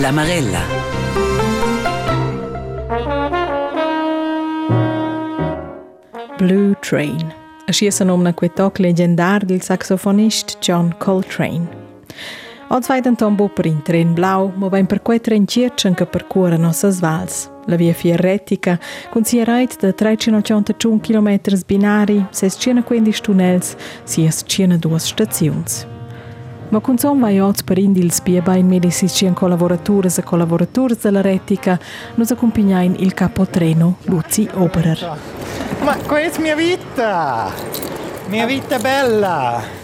L'Amarella. Blue Train është jesënum në kujtok legendar dhe saksofonisht John Coltrane. Od zvajtën të mbu për in tren blau, më bajnë për kuaj tren qirqën kë për kuarë nësë zvals. Lëvje fjerretica, considerajt të 381 km binari, se së qenë këndi shtunels, si e së qenë duas shtëciuns. Ma con son vai oggi per indils bieba in medicicien collaboratores e collaboratores della retica, nos accompagnain il capotreno Luzi Oberer. Ma questa è mia vita! Mia vita bella!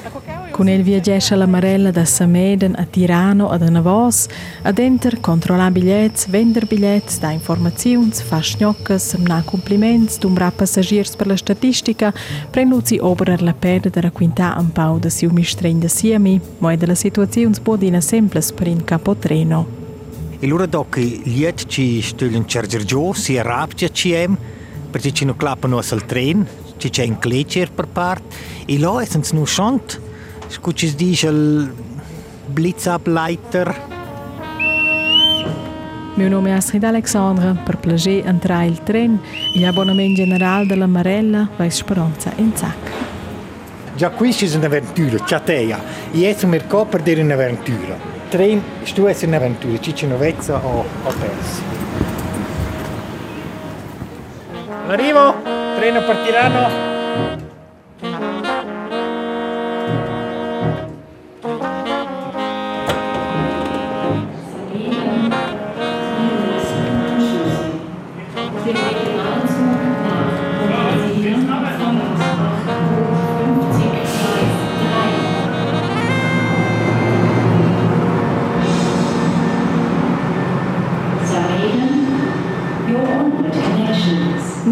Con el viaggesce alla Marella da Sameden a Tirano ad Anavos, ad enter controlla bigliets, vender bigliets, da informazioni, fa schnoccas, semna compliments, dumbra passagiers per la statistica, prenuzi oberer la perde da quinta un pau da siu mistrein da siemi, ma della situazione spodina semples per in capotreno. E allora dopo liet ci stullen charger giù, si arrabgia CM, perché ci non clappano al tren, ci c'è un gletscher per parte, e là è senza non Scucis dice il Blitzableiter. Mio nome è Astrid Alexandra, per piacere entrare il tren, l'abbonamento generale della Marella va Speranza in Zac. Già qui c'è un'avventura, c'è te. Io sono mercato per dire un'avventura. Il tren, tu è un'avventura, ci c'è un'ovezza o, o persi. Arrivo, treno partirano.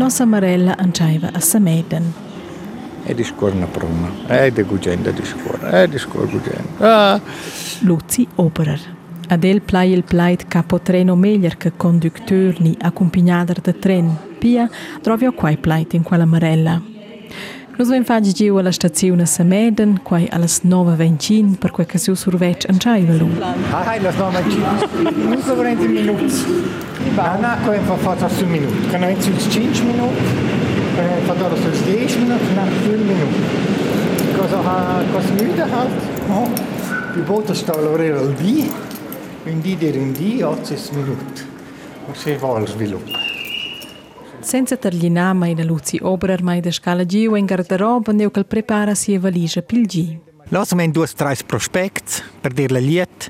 Nossa Marella anciaiva a Sameden. E di scuola una prima, e di gugenda di scuola, e di scuola gugenda. Ah. Luzi Oberer. Adel plai il plait capotreno meglio che conducteur accompagnader de tren. Pia trovio quai plait in quella Marella. Nus ven fagi giu alla stazione Sameden, quai allas 9.25 per quel che si survec anciaiva lu. Ah, hai las 9.25. Nus so 20 minuti. Ana coeva față un minut. Când noi țin 5 minut, fădorul sunt 10 minut, na 4 minut. Cosa ha cosa müde halt, no? Die Boote stallorere al di, in di der in di 8 minut. O se va al sviluppo. Senza tagliare mai la luci, obrar mai da scala giu in garderoba, neu che prepara si e valigia pil giu. Wir due tre prospects per dir la liet.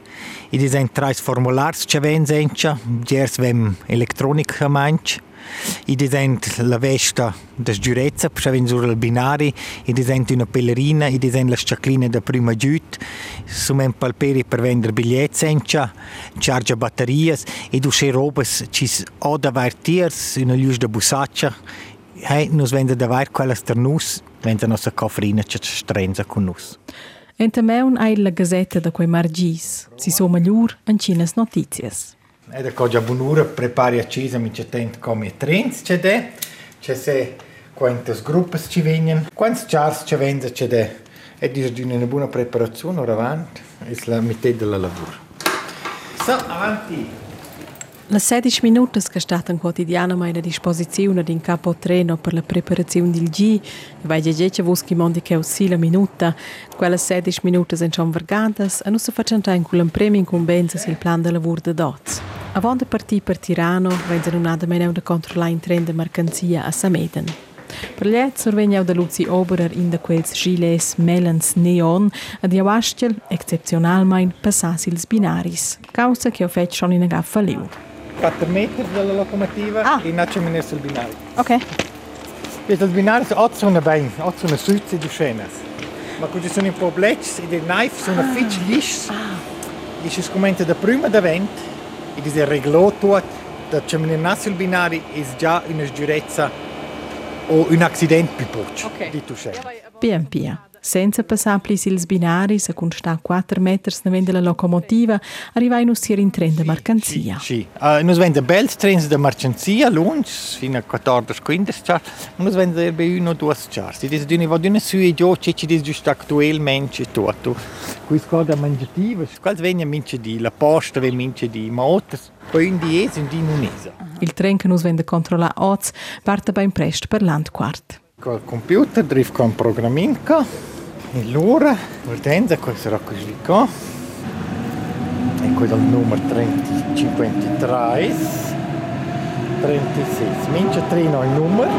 I disen tre formulars che ven sencha, gers vem elettronica manch. I disen la vesta des giurezza, per ven sur il binari, i disen una pellerina, i disen la sciaclina da prima giut, sumen palperi per vender biglietti sencha, chargia batterias, e du sche robes cis oda vartiers, una lius da busaccia, hey, nus vende da vair quellas der nus, wenn sie nostra coffrina ci strenza con nus. Enta meun hai la gazzetta da quei margis, si soma gliur in cinas notizias. E da cosa bunura prepari accesa mi c'è tent come trends c'è de, c'è se quantas gruppes ci vengono, quanti chars ci vengono c'è de. E di una buona preparazione ora avanti, è la metà della lavoro. So, avanti! Le 16 minuti che stanno quotidianamente a disposizione di un capo treno per la preparazione del G, vai già che mondi che aussi la minuta, quelle 16 minuti sono già vergate e non si facciano in quel premio incombenza sul plan di lavoro di Dots. Avant di partire per Tirano, vengono un'altra meno da controllare in treno di mercanzia a Sameden. Per gli sorvegna da Luzi Oberer in da quels giles melans neon ad iawastel excepzionalmein passassi ils binaris, causa che ho fatto schon in gaffa liu. 4 metri dalla locomotiva Ah. e non c'è il binario. Ok. Il binario è 8 una bene, 8 una suzzi di scenas. Ma quando sono un po' blecci e dei knife sono ah. fitch lisci, e si scomenta da prima da vent, e di se reglò tutto, da c'è il binario è già una sgiurezza o un accidente più poco Ok. di tu scena. Senza passare plis ils binari, se con sta 4 metri navendo la locomotiva, arrivai nus tir in tren de mercanzia. Sì, sì. Uh, nus vende bel trens de mercanzia, lunch, fino a 14-15 char, nus vende erbe uno o due char. Si dice, vada una su e giù, c'è ci dice giusto attualmente tutto. Qui scoda mangiativa, quals vengono mince di, la posta vengono mince di, ma otras, poi un di es, un di non es. Il tren che nus vende controlla oz parte ben presto per l'Antquart. Col computer driv con programminka e l'ora, guardenza, questo sarà così qua. E questo è il numero 3053 36. Mince trino il numero.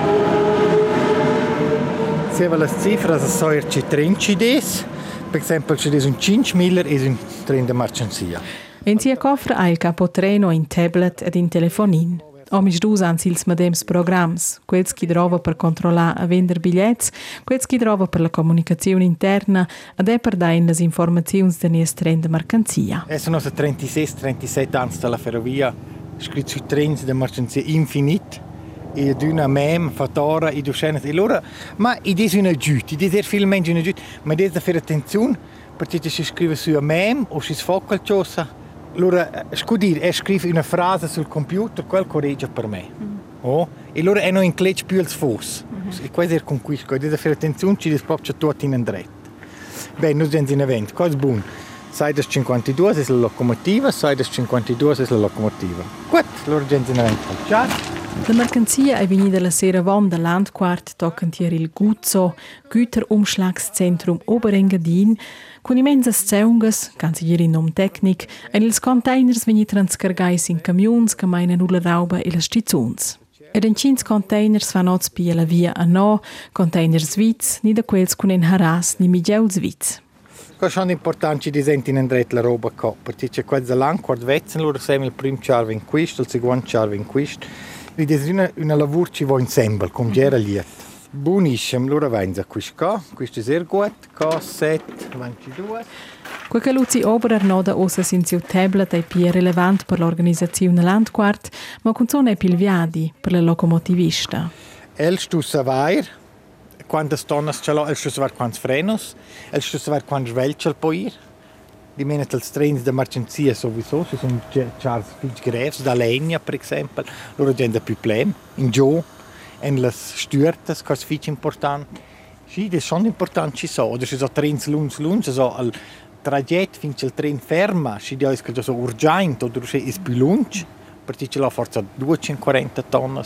Se va le cifre, se so ci 30 des. Per esempio, ci des un 5.000 e un tren de mercanzia. In sia cofra ha il capo treno in tablet ed in telefonin. Omis dus han sils medems programs, quels chi trova per controllare a vender biglietti, quels chi trova per la comunicazione interna ed è per dare le informazioni del nies tren de mercanzia. E sono 36-37 anni dalla ferrovia, scritto sui treni di mercanzia infinite. E d'una mem, fattora, e docene. E allora, ma i dis una giut, i dis er viel mensch una giut, ma des da fare attenzione, perché si scrive su una mem o si sfocca qualcosa. Allora, scudir, e scrive una frase sul computer, quel corregge per me. Mm. Oh? E allora è non in clec più il sfos. Mm -hmm. E questo è il conquisco, e deve fare attenzione, ci dispropcia tutto in andretto. Beh, noi siamo in evento, cosa è buono? Sai das 52 è la locomotiva, sai das 52 è la locomotiva. Gut, allora siamo in evento. Ciao! La mercanzia è venuta la sera von da Landquart toccant il Guzzo, Güterumschlagszentrum Oberengadin, con immensas zeungas, ganz hier in nom tecnic, e ils containers veni transcargais in camions che meinen ulla rauba e las stizuns. Ed in cins containers van oz pia la via a no, containers vits, ni da quels con en haras ni migeuls vits. Cosa è importante di sentire in la roba qua, perché c'è quella l'anquart vezzen, loro siamo il primo charve in questo, il secondo charve in una, una lavoro ci va insieme, come era liet. Buonissimo, allora venga questo questo è sehr gut, K7, 22. Quel che Luzi Oberer noda ossa sin siu tablet è più rilevante per l'organizzazione Landquart, ma con son è più viadi per la locomotivista. El stu savoir, quando stonas ce l'ho, el stu savoir quantos frenos, el stu savoir quantos velcel può ir. Di meno als trens de mercanzia sowieso, ci sono Charles Fitzgraves da Legna, per esempio, loro hanno più problemi. In giù, en las stürtes, che è fic importante. Sì, sono importanti, so. Oder ci sono trens lunch lunch, so al trajet finché il tren ferma, ci dice che è so urgente, oder è più lunch, perché ce l'ha forza 240 tonne,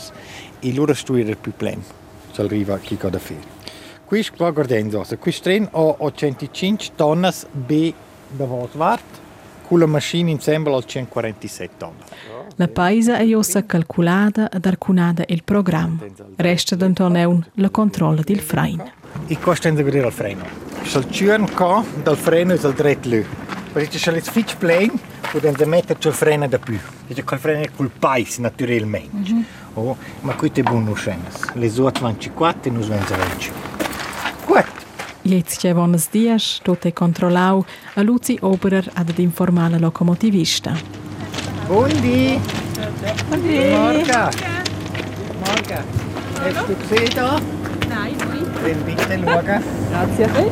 e loro studiano più problemi. Ci arriva chi ha da qua guardando, questo tren ha 805 tonne B da Vosvart, con la macchina insieme al 147 tonne. La paisa è ossa calculata ed arcunata il programma. Resta d'Antoneun la controlla del frein. E costa in vedere il freno. Se il ciurn qua dal freno è il dritto lì. Perché se il fitch plane, potete metterci il freno da più. Perché il freno è col pais, naturalmente. Mm -hmm. oh, ma questo è buono scena. Le 24 e noi 20. Gut. Jetzt che vonas dias, tot è controllau, a Luzi Oberer ad informare la locomotivista. Buondì! Buondì! Morga! Morga! Hast du gesehen da? Nein, lui. Den bitte schauen. Grazie a te.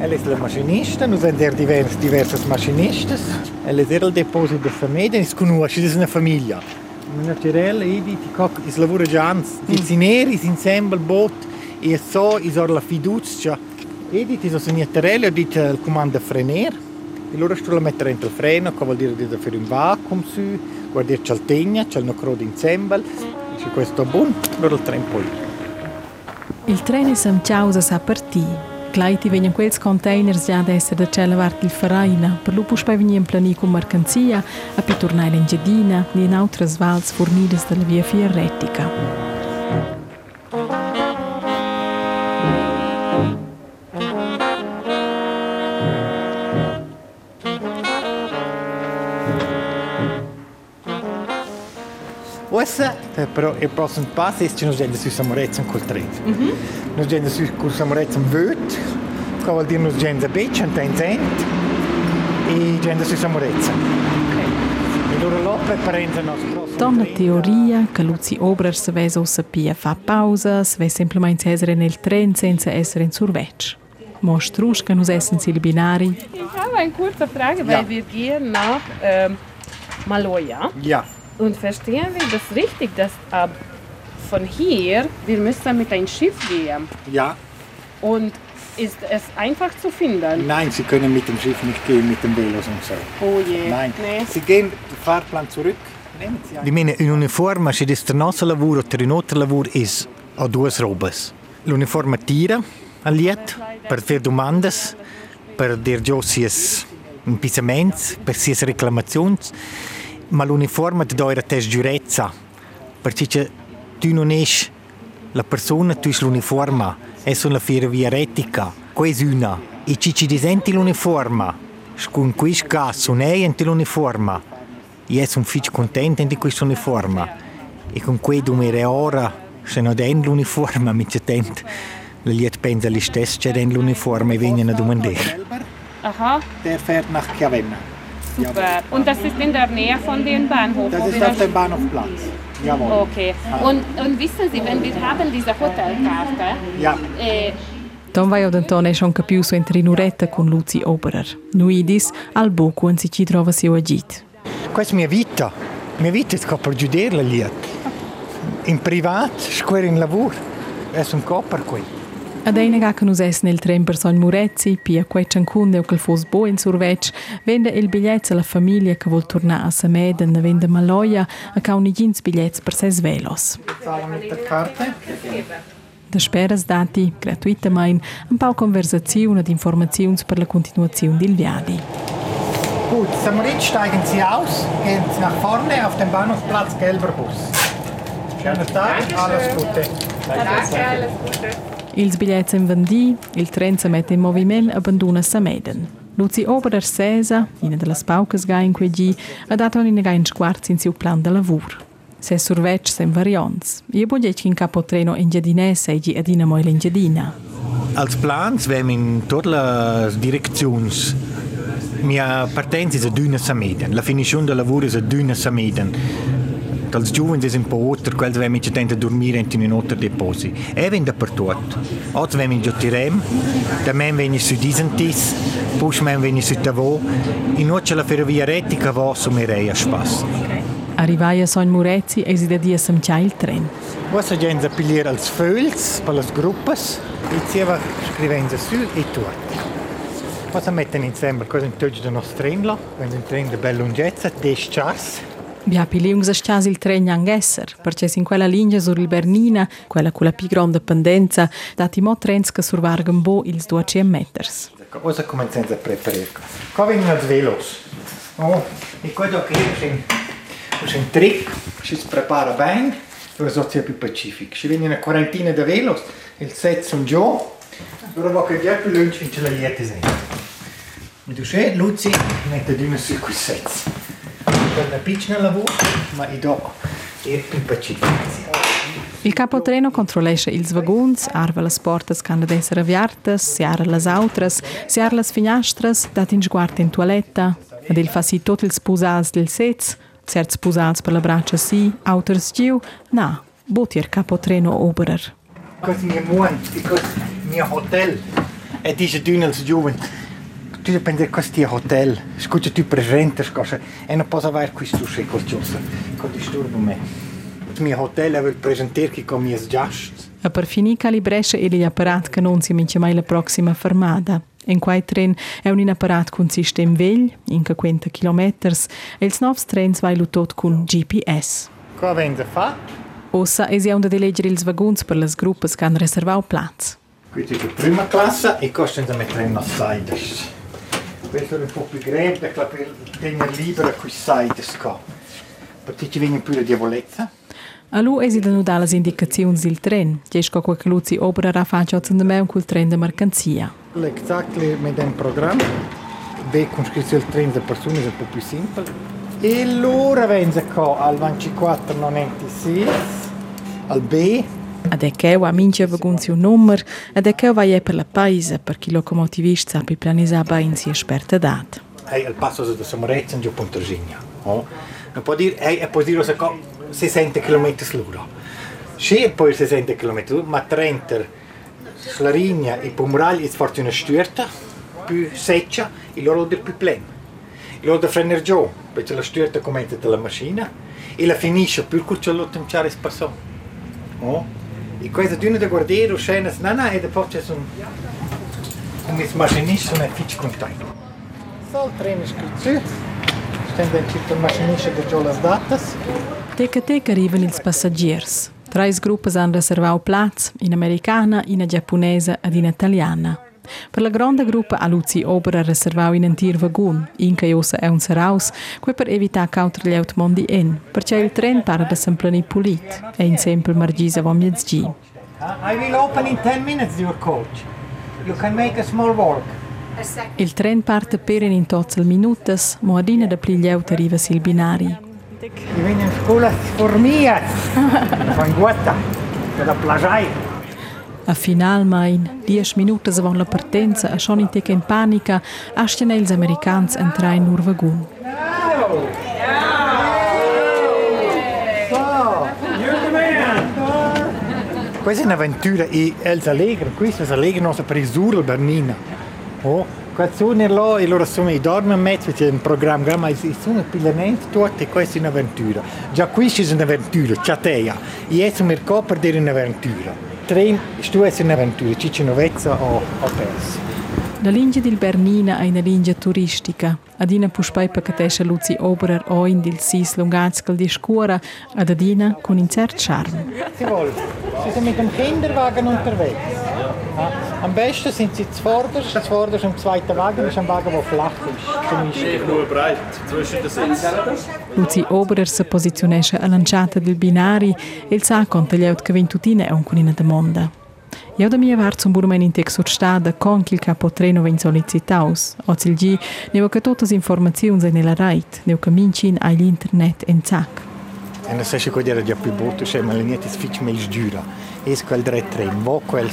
Er ist der Maschinist, nous avons divers, diversos machinistas. Er ist il deposito della famiglia, es conosce, è una famiglia. Una cirella, Edi, ti coc, is lavora già ans, di zineri, si insieme, bot, e so, is or la fiducia. Edi, ti so segnattarella, dit il comando frener. E loro sto la mettere dentro il freno, che vuol dire di fare un vacuum su, guardare c'è il tegna, c'è il nocro di insieme, dice questo è buono, allora il treno poi. Il treno è samciausa sa partì. Gleiti vengono quels containers già ad essere da il farina, per lupo spai vengono in plani con mercanzia, a più tornare in Gedina, e in altre vals fornidas della via Fierretica. Ora, però il prossimo passo è che noi andiamo su Samorezza col treno. Mm -hmm. Noi andiamo su con Samorezza in vöt, che vuol dire noi andiamo a Beccia, in Tenzent, e. E preparano il nostro prossimo Donna teoria che Luzi Obrer se vese ossa pia fa pausa, se vese semplicemente essere nel tren senza essere in surveccio. Mostruschka, nus essen sie Binari. Ich habe eine kurze Frage, weil Ja. wir gehen nach ähm, Maloja. Ja. Und verstehen wir das richtig, dass ab von hier wir müssen mit einem Schiff gehen? Ja. Und ist es einfach zu finden? Nein, Sie können mit dem Schiff nicht gehen, mit dem Velos und so. Oh je. Nein. Nee. Sie gehen den Fahrplan zurück. Nehmen Sie Di mine un'uniforme, se des der nostro lavoro o il nostro lavoro is a due robes. L'uniforme tira a liet per fare domande, per dir già sies impisaments, per sies reclamazioni, ma l'uniforme ti dà la tes giurezza, perché tu non es la persona, tu es l'uniforme, è una ferrovia etica, questa è una. E ci ci disenti l'uniforme, con questo caso non è l'uniforme, io sono figlio contento di questo uniforme e con questo mi ora se non è l'uniforme mi c'è tent. Le liet pensa gli stessi c'è l'uniforme e vengono a domandare Aha, der fährt nach Chiavenna super. Und das ist in der Nähe von dem Bahnhof? das ist auf dem Bahnhofplatz jawohl Okay. Und, und wissen Sie, wenn wir haben diese Hotelkarte, ja äh, Tom vai od Antone schon capiu su entri un'oretta con Luzi Oberer. Nuidis al bocu en si ci trova si agit. questa è mia vita mia vita è per giudare la liet in privato square in lavoro è un copper qui Ad eine ga che nus es nel tren per Son Murezzi, pia quei ciancunde o quel fos bo in survec, vende il biglietto alla famiglia che vuol tornare a Sameden, vende Maloia, a ca unigins bigliets per ses velos. Da speras dati, gratuitamain, un pau conversazione ed informazioni per la continuazione del viadi. gut Samarit steigen Sie aus gehen Sie nach vorne auf dem Bahnhofplatz gelber Bus schönen Tag alles Gute Ils bigliets in vendi, il tren se mette in moviment e abbandona Sameden. Luzi Oberer Sesa, ina delle paucas ga in quei gi, ha dato in ga in squarzi in siu plan de lavur. Se survec sem variants. Io bugliec in capo treno in giardinè seigi adina moile in giardina. Als plans wem in tutte le direzioni mia partenza è d'una sameden, la finizione del lavoro è d'una sameden. Als giovani è un po' quelli che ci tenta a dormire in un altro deposito. E vengono dappertutto. Oggi vengono già tirem, da me vengono su Disentis, poi me vengono su Tavò, in oggi la ferrovia retica va su Mireia a spasso. Arrivai a Son Murezzi e si da dia samcia il tren. Questa gente pigliare als Föls, per le gruppe, e diceva scrivendo su e tutti. Cosa mettono insieme? Cosa in tutti del nostro treno? Quando in treno di bella lunghezza, 10 chars. Bia piliungs a scias il tren angesser, perché in quella linea sur il Bernina, quella con la più grande pendenza, dati mo trens che survargan bo ils 200 meters. Cosa cominciamo a preparare? Qua vengono i velos. Oh, e quello che è un, trick, si prepara bene per situazione più pacifica. Ci vengono una quarantina di velos, il set sono già, allora va che già più lunch in ce la liete sempre. E tu sai, Luzi mette di una su quei sets. Per una piccola lavoro, ma i do è più pacifico. Il capotreno controllesce ils vaguns, arva las portas che hanno ad essere aviartas, siara las autras, siara las finastras, dat in sguardo in toaletta, ed il fa si tot ils pusals del sets, certs pusals per la braccia sì, auters giu, na, botier capotreno oberer. Questo è il mio mondo, questo è il mio hotel. E dice tu nel giovane, questo è hotel. Scusa tu presente, scusa, e non posso avere questo sei qualcosa. Che disturba me. Il mio hotel vuol presentarti come miei gasti. A per finì calibresce il apparat che non si mince mai la prossima fermata. In quai tren è un apparat con sistema vegl, in 50 km, e il novs trens vai lutot con GPS. Qua vengono fatto. Ossa ja unter de leggere ils vaguns per las gruppas che han reservau plaz. Questa è la prima classe e costano da mettere in siders. Questo è un po' più grande, per tenere libera qui siders qua. Perché ci viene più la diavolezza. A lu esi da nudar las indicaziuns del tren, gesco quel che Luzi Oberer faccia zende meu col tren de mercanzia. Exactly mit dem Programm. B conscrizione il treno delle persone è un po' più semplice. E allora vengono qua al 2496, al B, Ad e che a mince vaguns un nummer, ad e che vai e per la paese, per chi locomotivist sapi planisar in si esperta dat. e al passo da Samorezza giù a Pontragigna. Oh. Non può dire, e può dire che 60 km l'ora. Sì, poi 60 km, ma 30 la linea e pomoraglia è forse una stürta più seccia e loro è più plena. E loro frena giù, perché la stürta comincia dalla macchina e la finisce più che lo temciare spasso. Oh? E coisa de da guardeiro, scena snana e depois c'è un un mascinista ne fitch contact. Sol trenes kiçi. Stende çift mascinista de jolas datas. Teka teka arrivano i passagieri. Tre gruppi hanno riservato plazze, in americana, in giapponese ed in italiana. Per la grande gruppa a Luzi Ober ha riservato in un tir vagun, in che ossa è un seraus, que per evitare cautre gli automondi in, perché il tren para da semplani pulit, e in sempre margisa vom jetzt gi. I will open in 10 minutes your coach. You can make a small walk. Il tren parte per in tozzel minutas, mo adina da pli lieut arriva sil binari. Io vengo in scuola formias, von Guata, per la plagiaia. A final mai, 10 minutas avant la partenza, a schon in teca in panica, astian els americans entrar in nur vagun. Questa è un'avventura e els allegra, è allegra nostra presura Bernina. Oh, quando sono là e loro sono i dormono in mezzo, c'è un programma, ma sono pillamenti tutti questa è un'avventura. Già questa è un'avventura, c'è te. E adesso mi per dire un'avventura. Tre, stu è un'avventura, ci c'è una vezza o, o perso. La linea del Bernina è una linea turistica. Adina puspai per catesce Luzi Oberer o in dil sis lungatskel di scura, ad adina con un certo charme. Sie wollen. Sie sind mit dem Kinderwagen unterwegs. Ja. Am besten sind sie zuvorderst. Das vorderst am zweiten Wagen ist ein Wagen, der flach ist. Zum Einsteigen. nur breit zwischen den Sitzen. Luzi Oberer si posizionesce a lanciata del binari e il sa conta gli aut che ventutine è un conina de monda. Io da mia var zum burmen in texur stada con il capo treno ven solicitaus. O zil gi, neo che tutte informazioni nella reit, neo che mincin agli internet en zac. E non sai se quello era già più brutto, cioè, ma le niente si faccia meglio dura. E quel dre tren, vo quel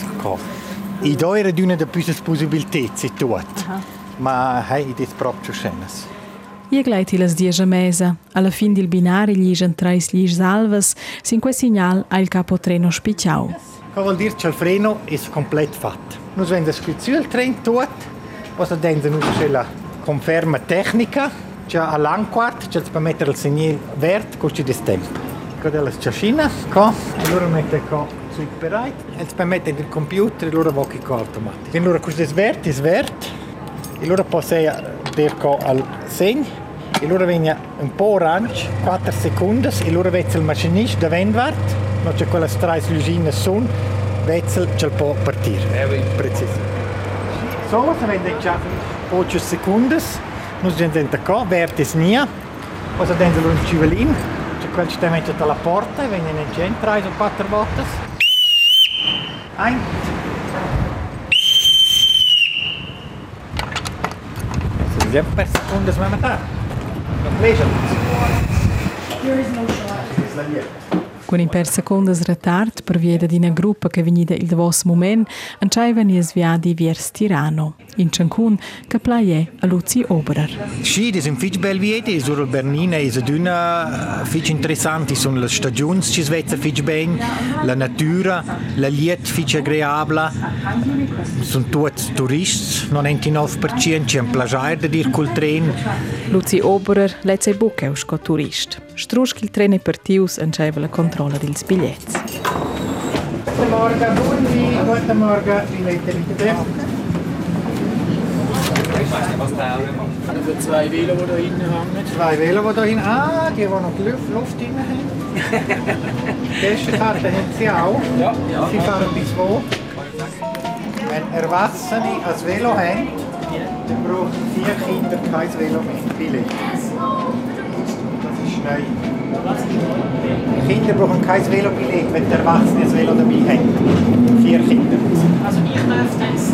co. I do era di una delle più possibilità, se tuot. Ma hai i proprio scenas. Ie gleit las diesche mesa. Alla fin del binari gli isen trais gli salvas, sin quel segnal al capo treno spiciau. Cosa vuol dire che il freno è completo fatto? Noi abbiamo descritto il treno tutto, poi abbiamo c'è la conferma tecnica, c'è all'anquart, c'è per mettere il segnale verde, così di tempo. Con la sciascina, qua, e loro mettono qua sui operai, e per mettere il computer, e loro vogliono qua automatico. E loro questo è verde, e loro dire qua al segno, e loro vengono un po' orange, 4 secondi, e loro vedono il macchinista da vendvart, non c'è quella strada lucina sun, vezel ce può partire. Preciso. So, se vende già 8 secondi, noi siamo qua, verde snia, poi dentro un civelin, c'è quel che messo alla porta, e viene in gente, 3 o 4 volte. Ein. Se vediamo per secondi, ma metà. Non pleasure. There is no shot. Con in per secondas retard per via di una gruppa che venida il vos moment, anciaivan i sviadi viers Tirano, in Cancun, che plaie a Luzi Oberer. Sì, das sind fitch bel vieti, sur Bernina is aduna fitch interessanti sono le stagioni ci svezza fitch ben, la natura, la liet fitch agreabla. Sono tutti turisti, 99% c'è un plagiare da dir col tren. Luzi Oberer lezza i buche aus co turist. Strusch il trene partius anciaiva la controlla dels biglietti. Guten Morgen, guten Guten Morgen, wie lebt ihr bitte? Also zwei Velo, die da hinten hängen. Zwei Velo, die da hin. Ah, die, die noch Luft, Luft drin haben. Gästekarte haben sie auch. Ja, ja. Sie fahren bis wo? Wenn Erwachsene ein Velo haben, dann brauchen vier Kinder kein Velo mehr. Billig. Neu. Kinder brauchen kein Velobillett, wenn die Erwachsene ein Velo dabei haben. Vier Kinder. Also ich dürfte jetzt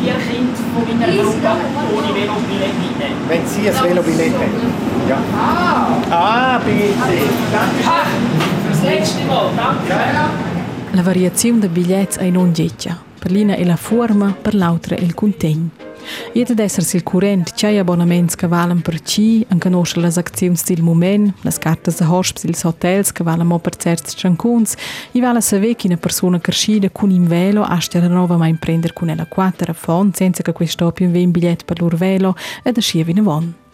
vier Kinder von meiner Gruppe ohne Velobillett mitnehmen. Wenn sie ein Velobillett haben. Ja. Ah, bitte. Fürs letzte Mal, danke. La variazione de biglietti è non getja. Per l'ina è la forma, per l'altra è il contegno. Iet ad esser sil curent c'è abbonaments che valen per ci, an conosce las acziuns sil moment, las cartas de hosp sils hotels che valen mo per certs trancuns, i vale saver chi una persona crescida cun in velo astia la nova ma imprender cun ella quattro a fond senza che questo più un biglietto per lur velo ed ascia vina von.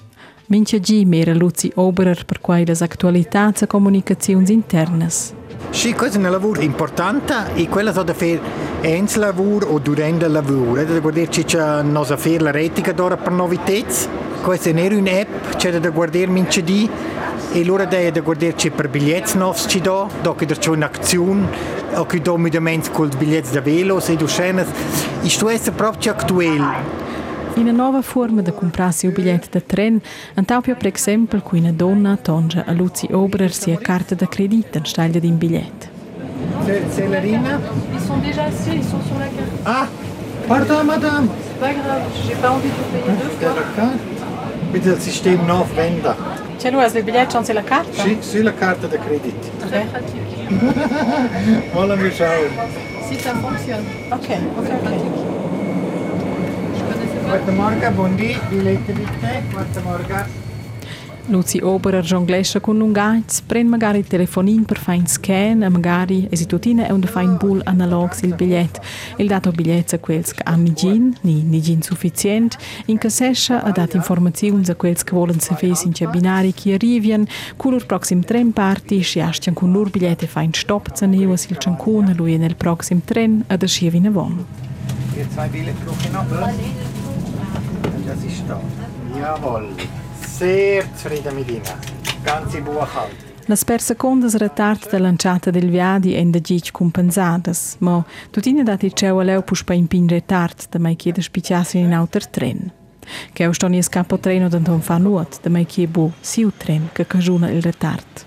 Mince G mera Luzi Oberer per quai das actualità e comunicazioni internas. Sì, questo è un lavoro importante e quello da fare in lavoro o durante il lavoro. Da guardare c'è nostra fare la retica d'ora per novità. Questa è un'app, c'è da guardare mince di e allora da guardare c'è per biglietti nuovi ci do, dopo c'è un'azione che do mit dem con i biglietti da velo, se du scenes. Isto è Una nuova forma di comprarsi un biglietto da tren, antapio per esempio che una donna tonge a Luzi Oberer sia carta da credito in staglia di un biglietto. C'est la Rina Ils sont déjà assis, ils sont sur la carte. Ah, pardon madame. C'est pas grave, j'ai pas envie de payer deux fois. La carte. Bitte das System noch wenden. C'è lui, il biglietto c'è la carta? Sì, sulla carta da credito. Très pratique. Wollen wir schauen. Si ça fonctionne. Ok, ok, ok. Guten Morgen, buondì, biglietti bitte. Guten Morgen. Luzi Oberer jonglesce con un gaiz, prende magari il telefonino per fare un scan e magari e si tutina un un bull analog il biglietto. Il dato biglietto a quels che hanno gin, ni ni gin sufficient, in che sescia ha dato informazioni a quels che vogliono sapere in che binari che arrivano, con il prossimo tren parti, si ascian con loro biglietto e fa un stop neo, sil ciancun, lui nel prossimo tren, ad ascia vina von. Ihr zwei Billett ich noch. Das ist da. Jawohl. Sehr zufrieden mit Ihnen. Ganze Buchhaltung. Las per secondas retard da lanciata del viadi en da gic compensadas, ma tutina dati ceu a leu pus pa impin retard da mai chiede spiciassi in auter tren. Che eu stoni scappo treno d'anton fa nuot, da mai chie bu siu tren che cagiuna il retard.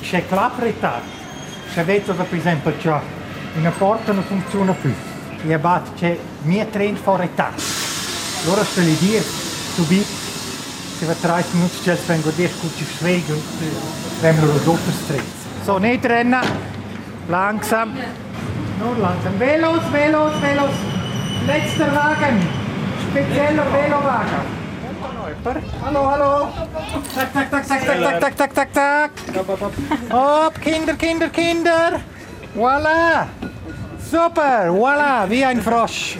C'è clap retard. Se vedo per esempio c'è una porta non funziona più. E abbatte c'è mia tren fa retard. Allora sto lì dire, subito, se va 30 minuti c'è il vengo dire, scusi svegli und vengono lo doppio stretto. So, nicht rennen. Langsam. Nur langsam. Velos, Velos, Velos. Letzter Wagen. Spezieller Velowagen. Hallo, hallo. Zack, zack, zack, zack, zack, zack, zack, zack, zack. Hopp, Kinder, Kinder, Kinder. Voilà. Super, voilà, wie ein Frosch.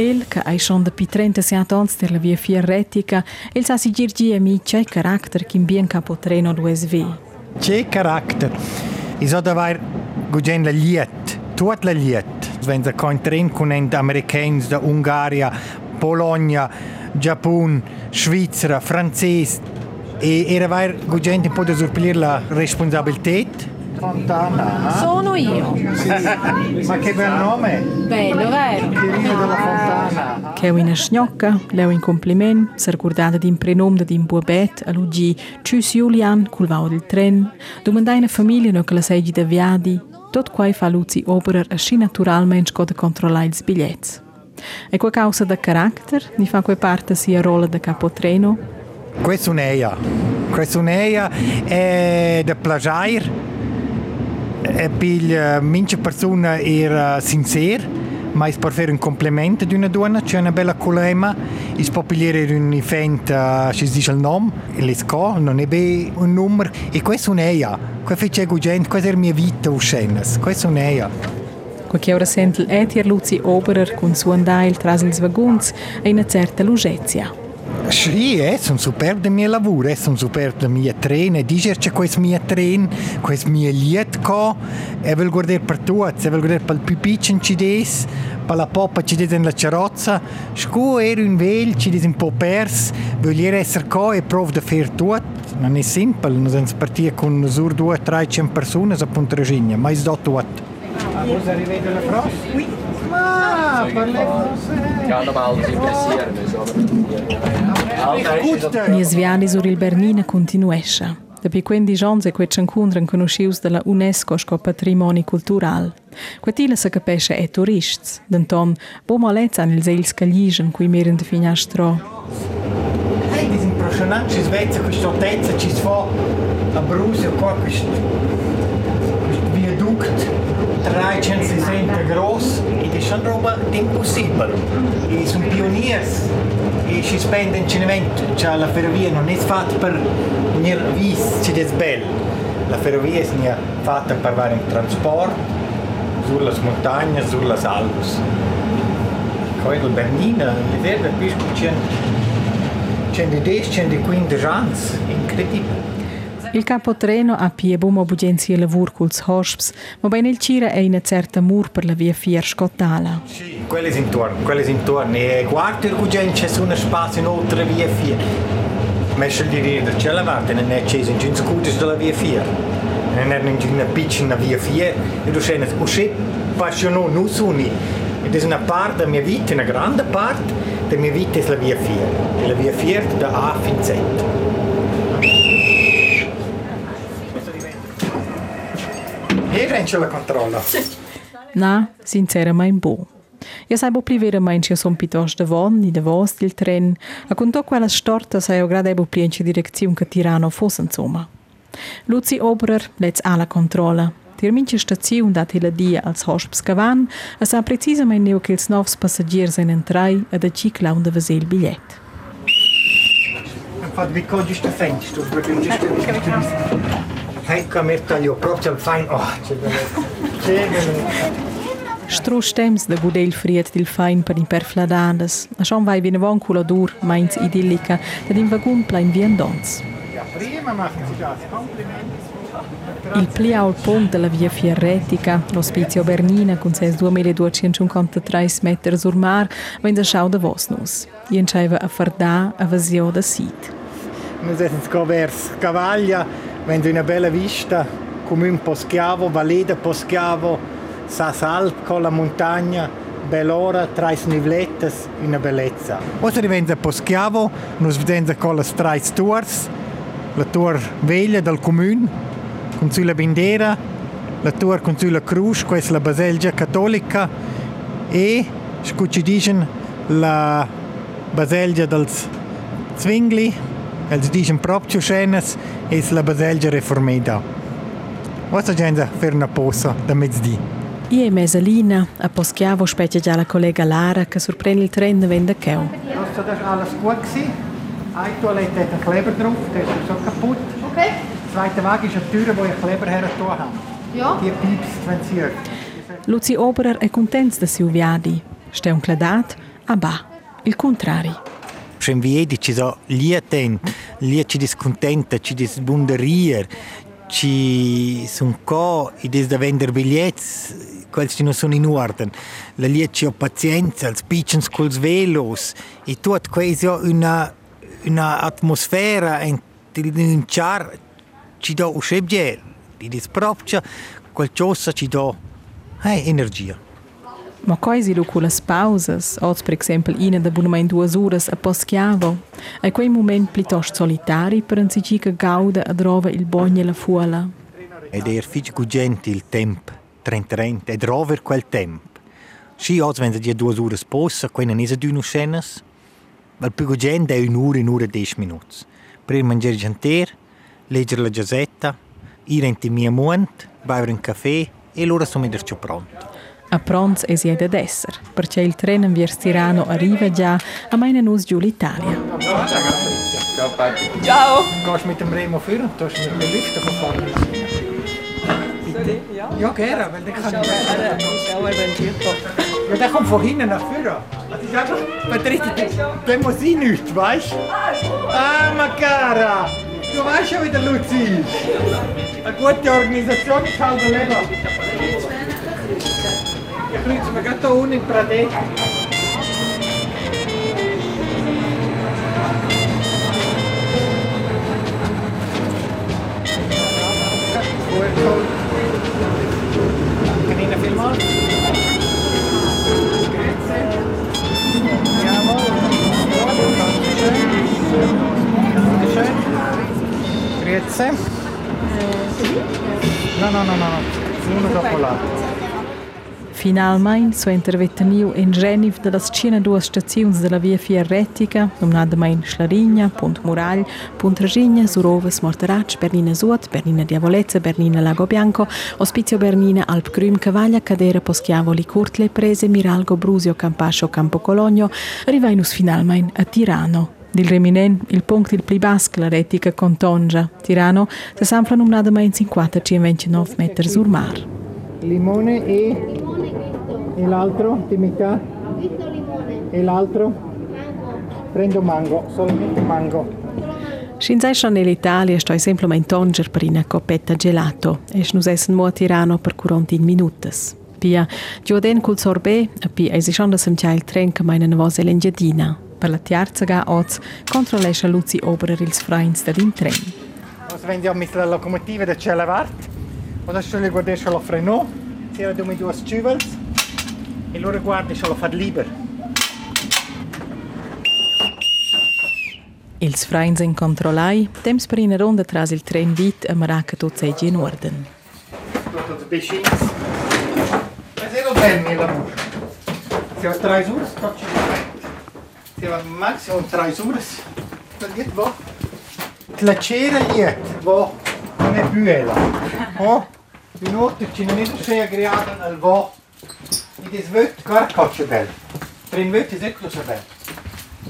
El, che hai schon da pi 36 ans der la via fierretica, el sa si girgi a mi c'è carattere che in bien capo treno l'USV. C'è carattere. I so da vai gugen la liet, tut la liet. Wenn sie kein Tren können, Amerikaner, da Ungaria, Polonia, Giappone, Svizzera, Francesi. E era vai gugen un po' da la responsabilità. Fontana. Sono io. Ma che bel nome! Bello, vero? Chirino della Fontana. Che è una schnocca, leu in compliment, ser guardata din prenom da din buabet, a lugi Tschüss Julian, cul vau del tren, domandai una famiglia no che la segi da viadi, tot quai fa Luzi Oberer a sci naturalmente sco da controllare ils biglietti. E qua causa da carattere, ni fa quei parte sia rolla da capotreno, Questa è un'eia. Questa è un'eia è da plagiare. E per mince persona era sincero, ma è per fare un complimento di una donna, c'è una bella colema, per pigliare un evento, ci si dice il nome, l'esco, non è bene un numero, e questa è un'eia. Questa è gente, questa è la mia vita, uscenas. Questa è un'eia. Qua che ora sente l'etier Luzi Oberer con suo andail tras ils vaguns e una certa lugezia. Sí, es eh, zum superb de mir Lavur, eh, zum super de mia tren, e dicer che quest mia tren, quest mia liet co, e vel guarder per tuaz, e vel guarder pel pipicen ci des, per la poppa ci des in la cerozza, scu er un vel ci des in popers, volier esser co e prov de fer tuat, non è simple, non sens partia con sur due, tre, cent persone a punta regina, ma is dot tuat. Ah, vos arrivate alla cross? Oui. Ma, Nies viadis ur il ah, Bernina continuesce. Dopo 15 ans e quetsch incuntren conosciuti dalla UNESCO sco patrimoni cultural. Quetila se capesce e turists, denton bo malez an il seils caglischen cui meren de finastro. Hey, disimpressionant, ci svezza questa altezza, ci sfo a brusio qua questo questo viaduct 360 groß, ed è schon roba impossibile. E sono pioniers. E ci spendono cinevento, cioè la ferrovia non è fatta per venire vis, ci è bello. La ferrovia è fatta per fare un trasporto sulle montagne, sulle alpes. Poi il Bernina, le verde, più c'è 110, 115 anni, incredibile. Il capo treno ha pie buona bugenza lavoro con i hosps, ma ben il cira è una certa amor per la via fier scottala. Sì, quelle intorno, quelle intorno. E guarda che c'è su uno spazio in oltre via fier. Ma se di dire c'è la parte, non è c'è in scudo della via fier. Non è in una piccola via fier. E tu sei un se appassionato non suni. Ed è una parte della mia vita, una grande parte della mia vita è la via fier. La via fier da A fin Z. E Renzo la controlla. Na, sinceramente buon. Io saibo pli veramente sono piuttosto davon, ni davos del tren, a con to quella storta sai o gradebo pli in direzione che tirano fosse insomma. Luzi Oberer let's alla controlla. Tir mince stazione dat la dia als hosps cavan, a sa precisamente neo che ils novs passagiers in entrai e da ci clown da vesel bigliet. Infatti, vi coggi sta fenster, perché non c'è Ecco, mi taglio proprio al fine. Oh, c'è bellezza. C'è bellezza. Stro stems da gudel friet dil fein per imperfladandas, a schon vai vine von culadur, mainz idillica, da din vagun plein vien dons. Ja, prima machen Sie das. Komplimenti. Il plia al pont della via Fierretica, l'ospizio Bernina con ses 2253 metri sul mar, va in da schau da Vosnus. I enceiva a fardà a vasio da Sid. Noi siamo qua verso Cavaglia, avendo una bella vista, comune Poschiavo, Valeda Poschiavo, Sasalp con la montagna, bell'ora, tre snivlette, una bellezza. Poi arriviamo a Poschiavo, noi vediamo con le tre tours, la tour veglia del comune, con sulla bandiera, la tour con sulla croce, questa è la Baselgia cattolica, e, ci dicono, la Baselgia del Zwingli, els dicono proprio scenes, è la Baselgia reformata. Cosa gente per una pausa da mezzodì? Io e Mesalina, a Poschiavo specchia già la collega Lara che sorprende il tren vende Keu. Also, das war alles gut. Gewesen. Eine Toilette hat einen Kleber drauf, der ist so kaputt. Okay. Der zweite Weg ist eine Tür, wo ich Kleber hergetan habe. Ja. Die piepst, wenn sie öffnet. Luzi Oberer è contento da siu viadi. Ste un cladat, a ba. Il contrari. Schon jeder, ci so lieten, liet ci discontenta, ci disbunderier, ci sun co, i des da vender bigliets, quels ci non sono in ordine. La liet ci ho pazienza, els piccens culs velos, e tut questo una, una atmosfera in un char ci do uscebger, i des proprio qualcosa ci do hey, energia. Ma quasi lu con las pausas, oz per esempio ina da bunamein duas horas a Poschiavo, è quei moment piuttosto solitari per un si gauda a drova il bagno e la fuola. Ed er fitch gugenti il temp, trent trent, ed rover quel temp. Si oz wenn sie due ore sposa, quella non è d'uno scenas, ma più gugenti è un'ora, un'ora e dieci minuti. Per mangiare janter, leggere la giazzetta, ir in mia munt, bere un caffè e l'ora sono già pronto. A pronz es jede desser, perché il tren in Viers Tirano arriva già a meine nus giù l'Italia. Ciao. Gehst mit dem Remo führen und tust mit dem Lift fahren? Bitte? Ja, gerne, weil der kann Ja, der kommt von hinten nach vorne. Das ist einfach, betritt, der muss ich nicht, weißt du? Ah, Macara! Du weißt ja, wie der Luzi ist. Eine gute Organisation ist halt ein Leben. Ich mir gerade hier unten in. Jawohl. Dankeschön. Dankeschön. Grüezi. No, no, no, no, no. Uno dopo l'altro. Finalmente so interveniu in geniv de cina duas staziuns de la via fierretica, nominadamain Schlarigna, Punt Muragl, Punt Regigna, Suroves, Morteratsch, Bernina Sud, Bernina Diavolezza, Bernina Lago Bianco, Ospizio Bernina, Alp Grüm, Cavaglia, Cadera, Poschiavoli, Curtle, Prese, Miralgo, Brusio, Campascio, Campo Cologno, arrivainus finalmente a Tirano, Dil reminen, il punct il pli basc la retica con Tongia. Tirano se sanfla numnadamain 54-29 metri sul mar. Limone e... E l'altro di metà? E l'altro? Prendo mango, solamente mango. Scinzai schon nell'Italia sto semplicemente tonger per una coppetta gelato e snus essen mo a Tirano per 40 minutos. Pia, gioden col sorbet, e pi eisi schon da semtia il tren che meine nevose l'engiadina. Per la terza ga oz controllesce Luzi Oberer ils freins da din tren. Adesso vendiamo mit la locomotiva da Celevart. Adesso le guardesce lo freno. Si era due due scivels. E loro guardi se lo fa libero. Ils freins in controllai, temps per una ronda tras il tren vit a Maraca tot seigi in orden. Tutto de bicins. Ma se lo ben mi lavoro. Si ha tre ore, faccio Si ha maximum tre ore. Das geht wo? La cera liet, wo? Non è più ela. Oh? Note ci non è sehr agreato al wo. E das wird gar coccia bel. Trin wird ist ecco so bel.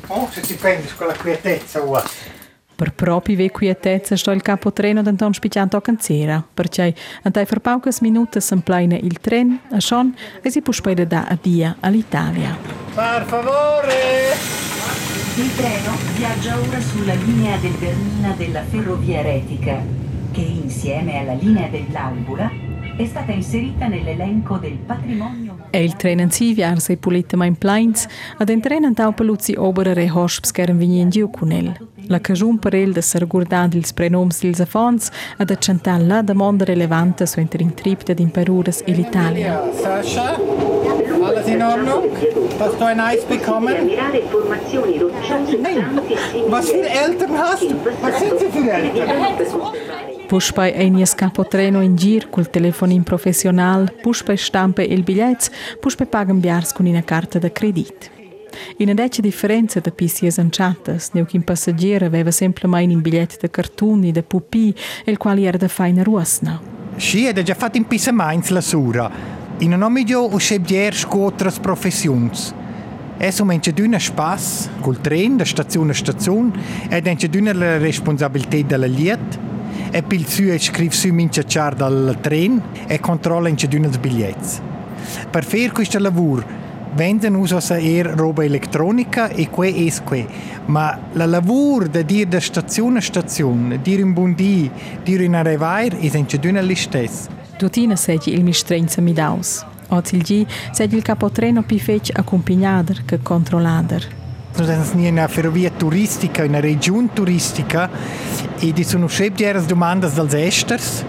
Oh, se ti prendi con la quietezza, ua. Per propi ve quietezza sto il capo treno d'Anton spiccianto a canzera, perché antai per paucas minutas s'empleina il tren a Sean e si può spedere da a dia all'Italia. Per favore! Il treno viaggia ora sulla linea del Bernina della Ferrovia Retica, che insieme alla linea dell'Albula è stata inserita nell'elenco del patrimonio E il tren in si viarse pulita in plains, ad en tren antau peluzzi oberer e hosps che erano in giù con el. La cagiun per el de ser gurdad ils prenoms dils affons ad accentar la domanda relevante su inter in trip de imperures e l'Italia. Sascha, alles in Ordnung? Hast du ein Eis bekommen? Nein. Was für Eltern hast du? Was sind sie für Eltern? Puspai einies capotreno in gir col telefonin professional, puspai stampe il bigliets, puspai pagan biars con una carta de credit. In adeccia differenza da pissies anciatas, neu che passagiere aveva semplicemente un biglietto de cartoni, de pupi, il quale era da faina ruosna. Sì, ed è già fatto in pisa mainz la sura. In un omigio o scebdier scotras professions. Es um enche d'una spas, col tren, da stazione a stazione, ed enche d'una la responsabilità della liet, e pil su e scrive su mince char dal tren e controlla enche d'una els bigliets. Per fare questo lavoro vendono uso er roba elettronica e que es que. Ma la lavoro da dir da stazione a stazione, dir in buondì, dir in arrivair, es enche d'una l'istess. Tutina segi il mistrenza mi daus. Oz il gi segi il capotreno pi fec accompagnader che controllader. Siamo in una ferrovia turistica, una regione turistica, e ci sono sempre domande dagli esters,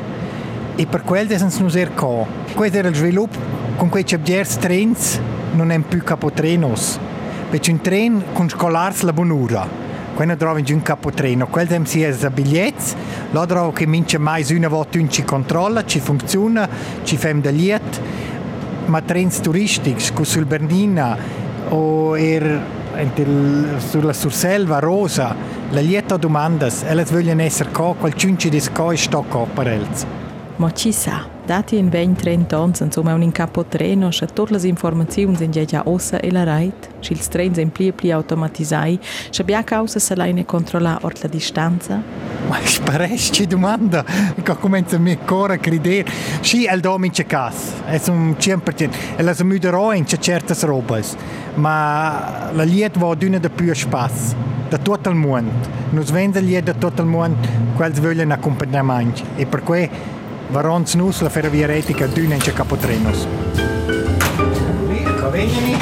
e per quello siamo noi er qua. Questo era il sviluppo, con questi trens non è più capotrenos. Perché un tren con scolars la bonura. Quando trovi un capotreno, quello si è biglietti, là trovo che mince mai una volta un ci controlla, ci funziona, ci fa da liet, ma trens turistici, come sul Bernina o er entel- sulla Surselva, Rosa, la lieta domandas, elles vogliono essere qua, quel ciunci di sco e sto qua per elles. Ma ci sa, dati in 20-30 anni, insomma, un capotreno, che tutte le informazioni sono già ossa e la rete, che il treno è più più automatizzati, che abbia causa se la ne controlla la distanza. Ma sparesci domanda, che comincia a mi ancora a credere. Sì, el domice cas, è un 100%, e la muderò in certe robe, ma la liet va d'una da più spazio, da tutto il mondo. Noi vendiamo da tutto il mondo, quelli vogliono accompagnamento, e per cui varons nus la ferrovia retica in capotrenos. Ecco, venimi.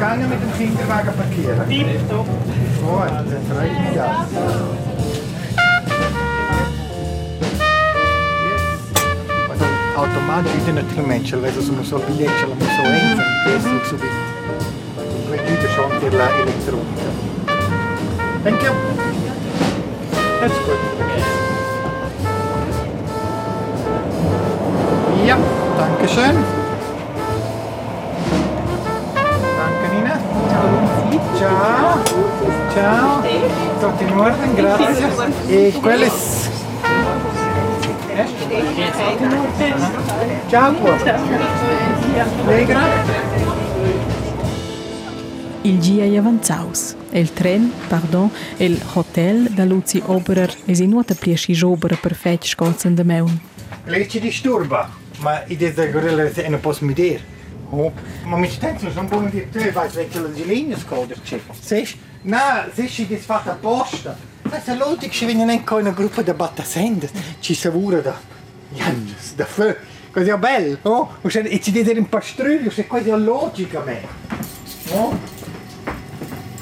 Ja mit dem Kinderwagen hier. Tipptopp. Gut, das reicht ja. Automatisch ide na tri menčela, zdaj so so bilečela, so enkrat, desno so bili. Gledite, še on tela elektronika. Thank you. That's good. Ja, danke schön. Ciao. Ciao. Tutto in ordine, grazie. E quelle... Eh? Ciao. Allegra. Il è avanzaus. Il tren, pardon, il hotel da Luzi Oberer è in nuota pliesci jobere perfetto scolzen de meun. Lei ci disturba, ma i des da gorilla è non posso mi dire. Oh, ma mi stenzo sono buoni di te, vai che la linea scoder c'è. Seš? Na, seš ci dis fatta apposta. Ma se l'ultimo che viene in una gruppo di battasende, ci savura da Janus, da fö. Così è bello, oh? E ci deve un pastruglio, se quasi è logica me. Oh?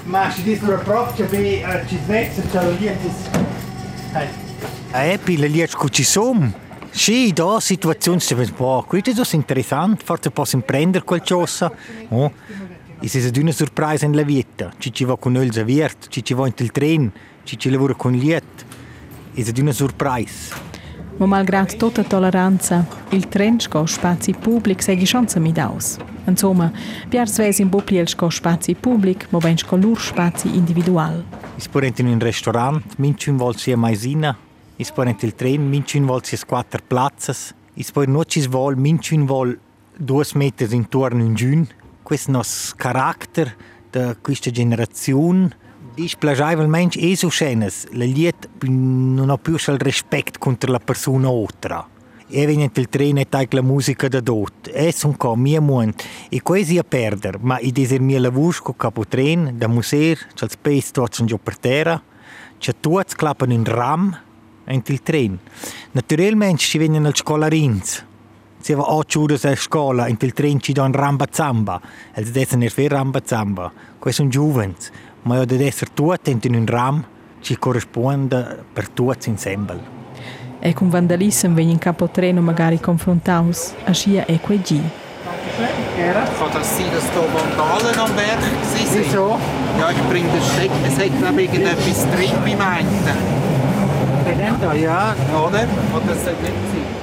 Ma ci dicono proprio che ci svezza, c'è la linea A epi le liet cu ci som. Sì, da situazioni se ves boh, questo è interessante, forse posso prendere qualcosa. Oh, e se è una sorpresa in la vita, ci ci va con il zaviert, ci ci va in il tren, ci ci lavora con liet. E se è una sorpresa. Ma malgrado tutta tolleranza, il tren sco spazi pubblic sei chance mi daus. Insomma, piars ves in bopli el sco spazi pubblic, ma ben sco lur spazi individual. Is porent in un restaurant, minciun vol sia maisina, is porent il tren, minciun vol sia quattro plazzas, is por nocis vol, minciun vol duas meters intorno in giun. Questo nos carattere da questa generazione displagiavelmente è so scenes. La liet non ha più il rispetto contro la persona altra. E viene il treno e taglia la musica da dot. E sono qua, mia munt. E quasi a perdere, ma i deser mia lavoro con capo tren, da museo, c'è il sono già per terra, c'è tutti clappano in ram e il tren. Naturalmente ci vengono al scolarins. Se va otto ore a scuola, in il tren ci danno ramba zamba. E si devono fare ramba zamba. Questi sono giovani ma io deve essere tutti in un ram ci corrisponde per tutti insieme. E con vandalismo vengono in capo treno magari confrontaus, a scia e quei G. Kann das sein, dass da Vandalen am Werk sind? Wieso? Ja, ich bringe den Steck. Es hat, ich, irgendetwas drin beim einen.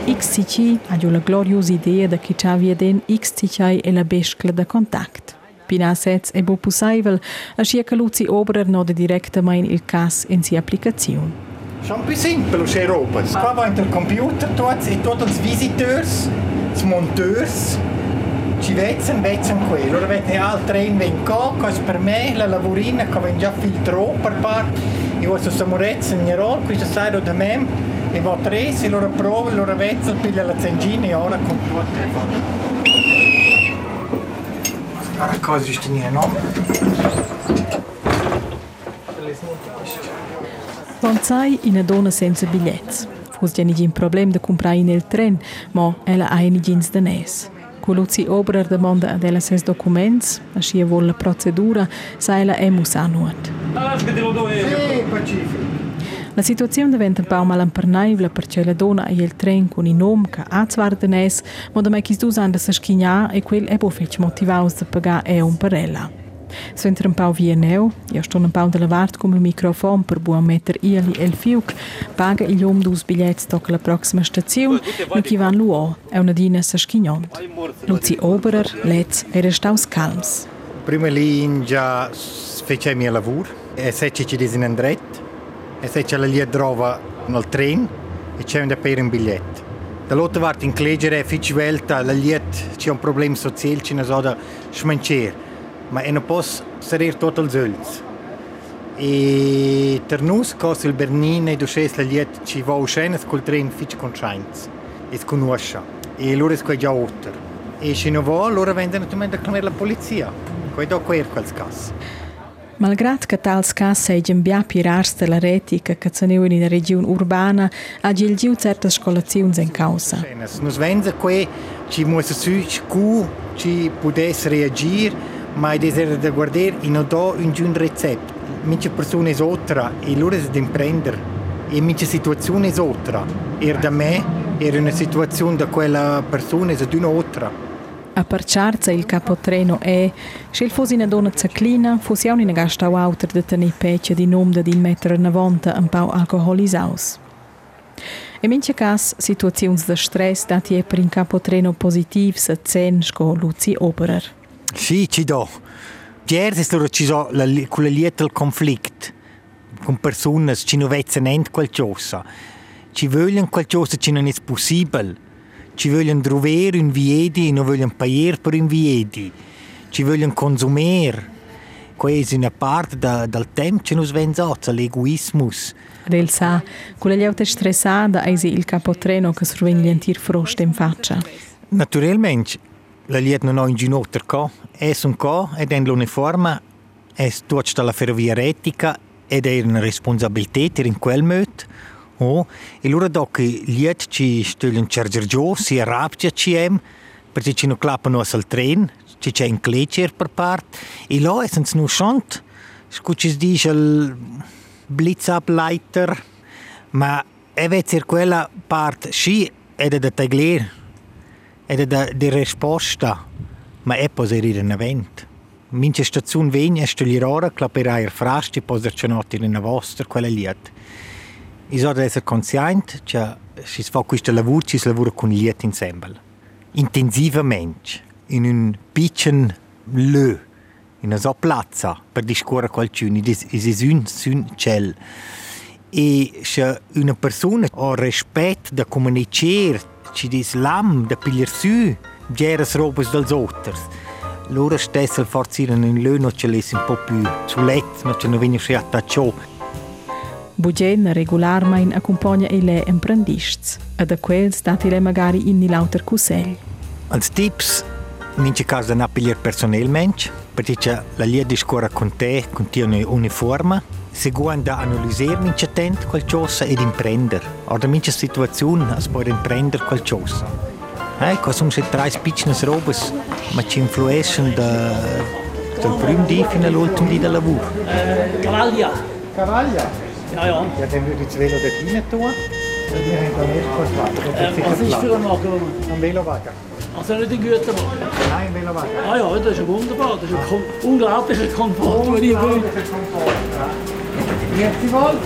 XCC ha giù la gloriosa idea da che c'ha via den XCC e la bescla da contact. Pina sez e bo possibile, a scia che Luzi Oberer no direttamente il cas in si applicazione. Schon più semplice c'è roba. Qua va il computer tutti e tutti i visiteurs, i monteurs, ci vezzano, vezzano quello. Ora vedete altri treni vengono, cosa per me, la lavorina che viene già filtrata per parte. Ho questo murezzo in rol, questo sai da me, e va tre, se loro prova, loro vezzano, piglia la zengina e ora con tutti. Ora cosa ci tiene, no? Non sai in donna senza biglietti. Forse non un problema di comprare nel tren, ma ella ha in jeans da Colucci Obrer demanda a ella ses documents, a scia vol la procedura, sa ella è musanuat. Sì, pacifico. La situazione diventa un po' malampernevole perché la donna e il treno con il nome che ha Zvardenes, ma da me chi sta usando la schiena e quel e è un po' motivato a pagare è un per ella. So entra un po' via neu, io sto un po' della vart come il microfono per buon mettere ieli e il fiuc, paga il om dus biglietti tocca la prossima stazione, e chi van luo, è una dina sa schignont. Luzi Oberer, Letz e restaus calms. Prima lì già fece il mio lavoro e se ci ci disin andret e se c'è la lì trova nel treno e c'è da per un biglietto. Dall'altra parte in clegere fece velta la liet c'è un problema sociale ci ne so da smancer ma e non posso salire tutto il zolz. E per noi, cosa il Bernina e la liet ci va uscire col treno fece con Scheins e conosce. E loro è già oltre. E se non va, loro vengono naturalmente a chiamare la polizia. Questo è quel caso. Malgrad che tals cas seigien bia pirars de la retica che ceneu in una regione urbana, ha gil giu certas scolaziuns in causa. Nos venza que ci muossa su cu ci pudesse reagire, ma desidera da guardare e non do un giun recept. Mince persona è otra e loro è da imprendere. E mince situazione è otra. Er da me Era una situazione da quella persona e di un'altra. A parciarza il capotreno è, se il fosse una donna zaclina, fosse auch una gasta auter de tenere peccia di nome di 1,90 m un po' alcolisaus. In mince cas, situazioni de stress dati è per un capotreno positivo se zen sco Luzi Oberer. Sì, ci do. Ieri loro ci so la, con la lieta il conflitto con persone che non vedono qualcosa. Ci vogliono qualcosa che non è possibile. Ci vogliono trovare un viedi e non vogliono pagare per un viedi. Ci vogliono consumare. Questa è una parte da, del tempo che non svenzò, l'egoismo. Del sa, con le liaute stressate, è il capotreno che si rinvientir frost in faccia. Naturalmente, la liet non ha un ginocchio co, è un co ed è l'uniforme, è tutta la ferrovia retica ed è una responsabilità in quel modo. Oh, e allora dopo liet ci stögliano cerger giù, si arrabbia ci em, perché ci non clappano al treno, ci c'è un cleccer per parte, e là è senza non schont, scucci dice il blitzableiter, ma è vezzer quella parte, sì, è da tagliare, è da di risposta, ma è poi in evento. Mince stazione vegna è stogliare, clapperai il frasti, poi sercionati in una vostra, quella liet. So essere consciente che si fa questo lavoro, si lavora con liet insieme. Intensivamente, in un piccolo lö, in una sola piazza, per discorrere qualcuno, è un sun ciel. E se una persona ha rispetto da comunicare, ci dice l'am, da pigliare su, geres robes dels otters. Loro stesse forse in un löno ce l'esse un po' più sulet, ma ce ne vengono sciatta ciò. Bugen regolarmein accompagna e le imprendists, ed a quel stati le magari in lauter cusel. Als tips, in ce caso da pigliare personalmente, perché la lia discorre con te, con te uniforme, seguendo da analizzare mince tent qualcosa ed imprendere. O da mince situazione si può imprendere qualcosa. Ecco, sono se tre piccole robe, ma ci influiscono da, dal primo dì fino all'ultimo dì del lavoro. Äh, Cavaglia. Cavaglia? Ja, ja. Ja, dann würde ich das Velo dort rein tun. Wir haben dann erst kurz warten. Äh, was ist für ein Wagen? Ein Velowagen. Also nicht ein Güterwagen. Nein, ein Velowagen. Ah ja, das ist ja wunderbar. Das ist ein unglaublicher Komfort, den ich will. Grüezi wohl.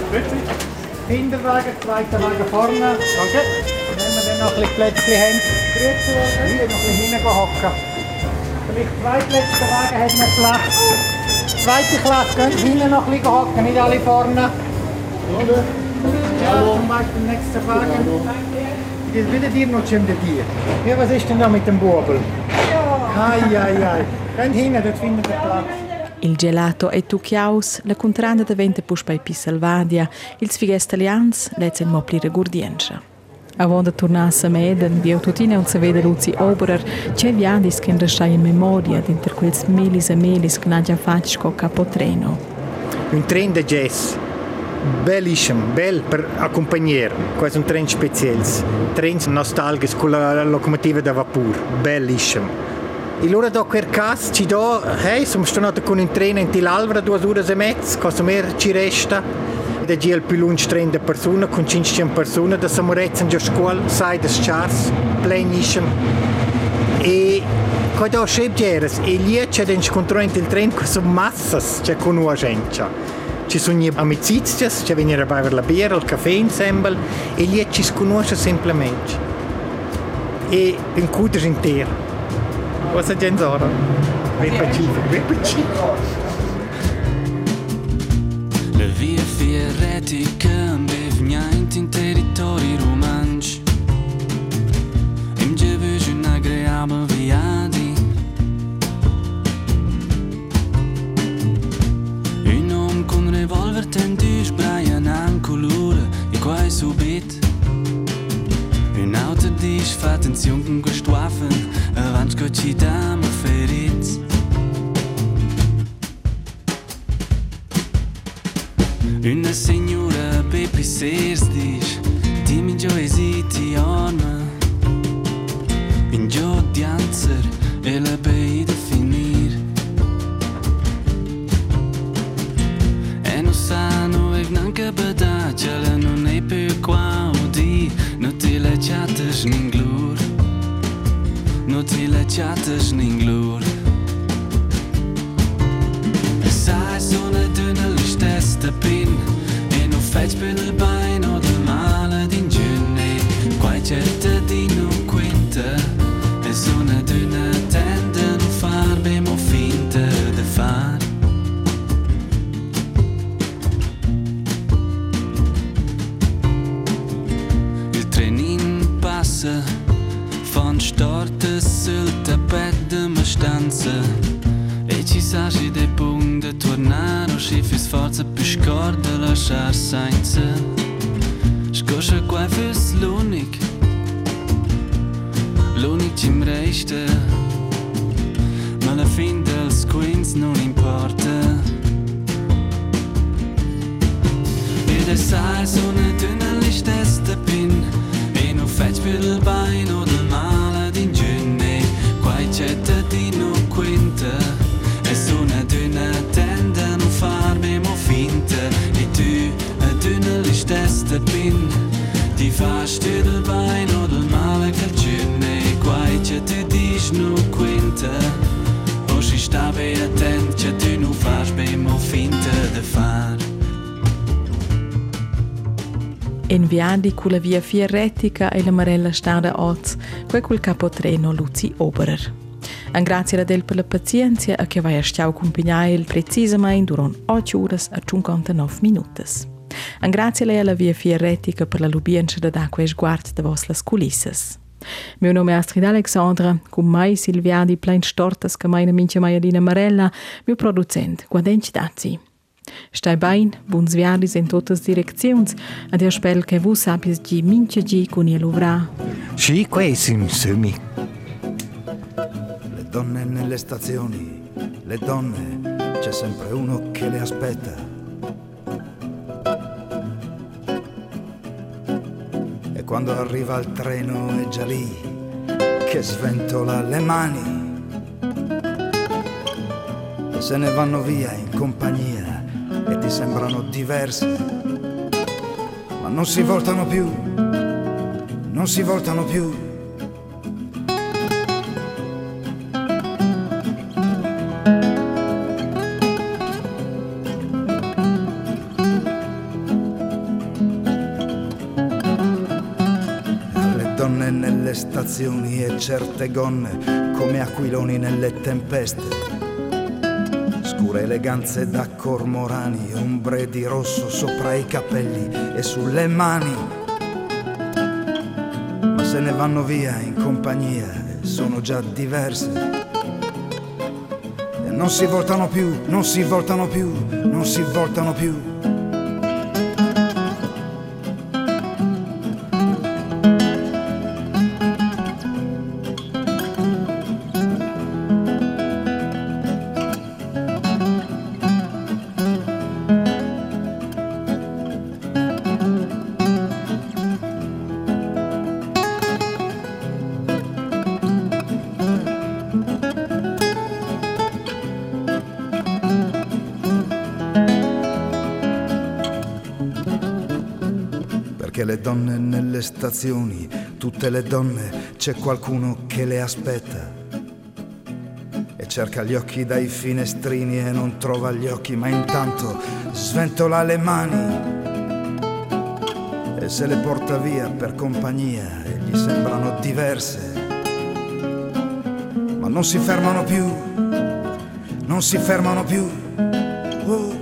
Kinderwagen, zweiter Wagen vorne. Danke. Und wenn wir dann noch ein bisschen Plätzchen haben. Grüezi wohl. Hier noch ein bisschen hinten hocken. Vielleicht zweitletzter Wagen hat noch Platz. Zweite Klasse, gehen hinten noch ein bisschen hocken, nicht alle vorne. Ja, zum Beispiel nächster Wagen. Jetzt bitte dir noch zum dir. Ja, was ist denn da mit dem Bubel? Ja. Ai, ai, ai. Gehen hinten, dort findet ihr Platz. Il gelato è tucchiaus, la contrada diventa pus bei Pissalvadia, ils figues italians lezen mo pli regurdienza. Avant de tornar a Sameden, vi autotine un se vede Luzi Oberer, c'è viadis che restai in memoria dinter quels melis e melis che n'ha già fatto co capotreno. Un tren de jazz. Bellissimo, bel per accompagnare. Questo è un tren speciale. Tren nostalgico con la locomotiva da vapore. Bellissimo. E allora da quel caso ci do, hey, siamo stati con un treno in Tilalvra due ore e mezza, cosa mer ci resta. Da già il più lungo treno di persone, con 500 persone, da Samorezza in scuola, sai, da Charles, plenissimo. E quando ho scelto e lì c'è da incontrare il treno, sono masse, c'è conoscenza. Ci sono amicizie, ci vengono a bere la birra, il caffè insieme, e lì ci si conosce semplicemente. E in cuore intero. Cosa gente ora? Ben pacifico, ben pacifico. La via fieretica ambevgnant in territori romanci Im gevuge un agreabel viadi revolver tendus Brian an colore e quai subit Un auto dis fa attenzion con gestrafen Avanti che ci dama ferit Una signora Pepe Sears dice Dimmi già esiti orma In giò di anzer e la bei da că băda cele nu ne pe audi Nu ti le ceatăși ninglur Nu ti le ceatăși ninglur Să ai sună dână liște stăpin E nu faci pe-l o si fis forza più scorda lasciar senza. Scoscia qua fürs l'unic, l'unic ci mi resta, ma la fin dels queens non importa. Ed è sai sono d'una listesta pin, ti fas tu del bain o del male che genni, quai c'è ti dis non quinta, o si sta ben attent, c'è tu non fas ben mo finta de far. In viandi con la via fierretica e la Marella Stada Oz, quel col capotreno Luzi Oberer. Un grazie a del per la pazienza a che vai a stiau accompagnare precisamente durante 8 ore e 59 minuti. Un grazie a lei alla via fierretica per la lubienza da d'acqua e sguardo de vostre culissas. Mio nome è Astrid Alexandra, con mai Silviadi plein stortas che mai mince maiadina Marella, mio producent, guadenci dazi. Stai bem, bons viagens em todas as direções, e eu espero que você saibas de minha de com ele lovrà. Sì, questo insomma. Le donne nelle stazioni, le donne, c'è sempre uno che le aspetta. Quando arriva il treno è già lì, che sventola le mani. E se ne vanno via in compagnia e ti sembrano diverse. Ma non si voltano più, non si voltano più. Nelle stazioni e certe gonne come aquiloni nelle tempeste. Scure eleganze da cormorani, ombre di rosso sopra i capelli e sulle mani. Ma se ne vanno via in compagnia, sono già diverse. E non si voltano più, non si voltano più, non si voltano più. Nelle stazioni, tutte le donne, c'è qualcuno che le aspetta. E cerca gli occhi dai finestrini e non trova gli occhi, ma intanto sventola le mani e se le porta via per compagnia e gli sembrano diverse. Ma non si fermano più, non si fermano più. Oh.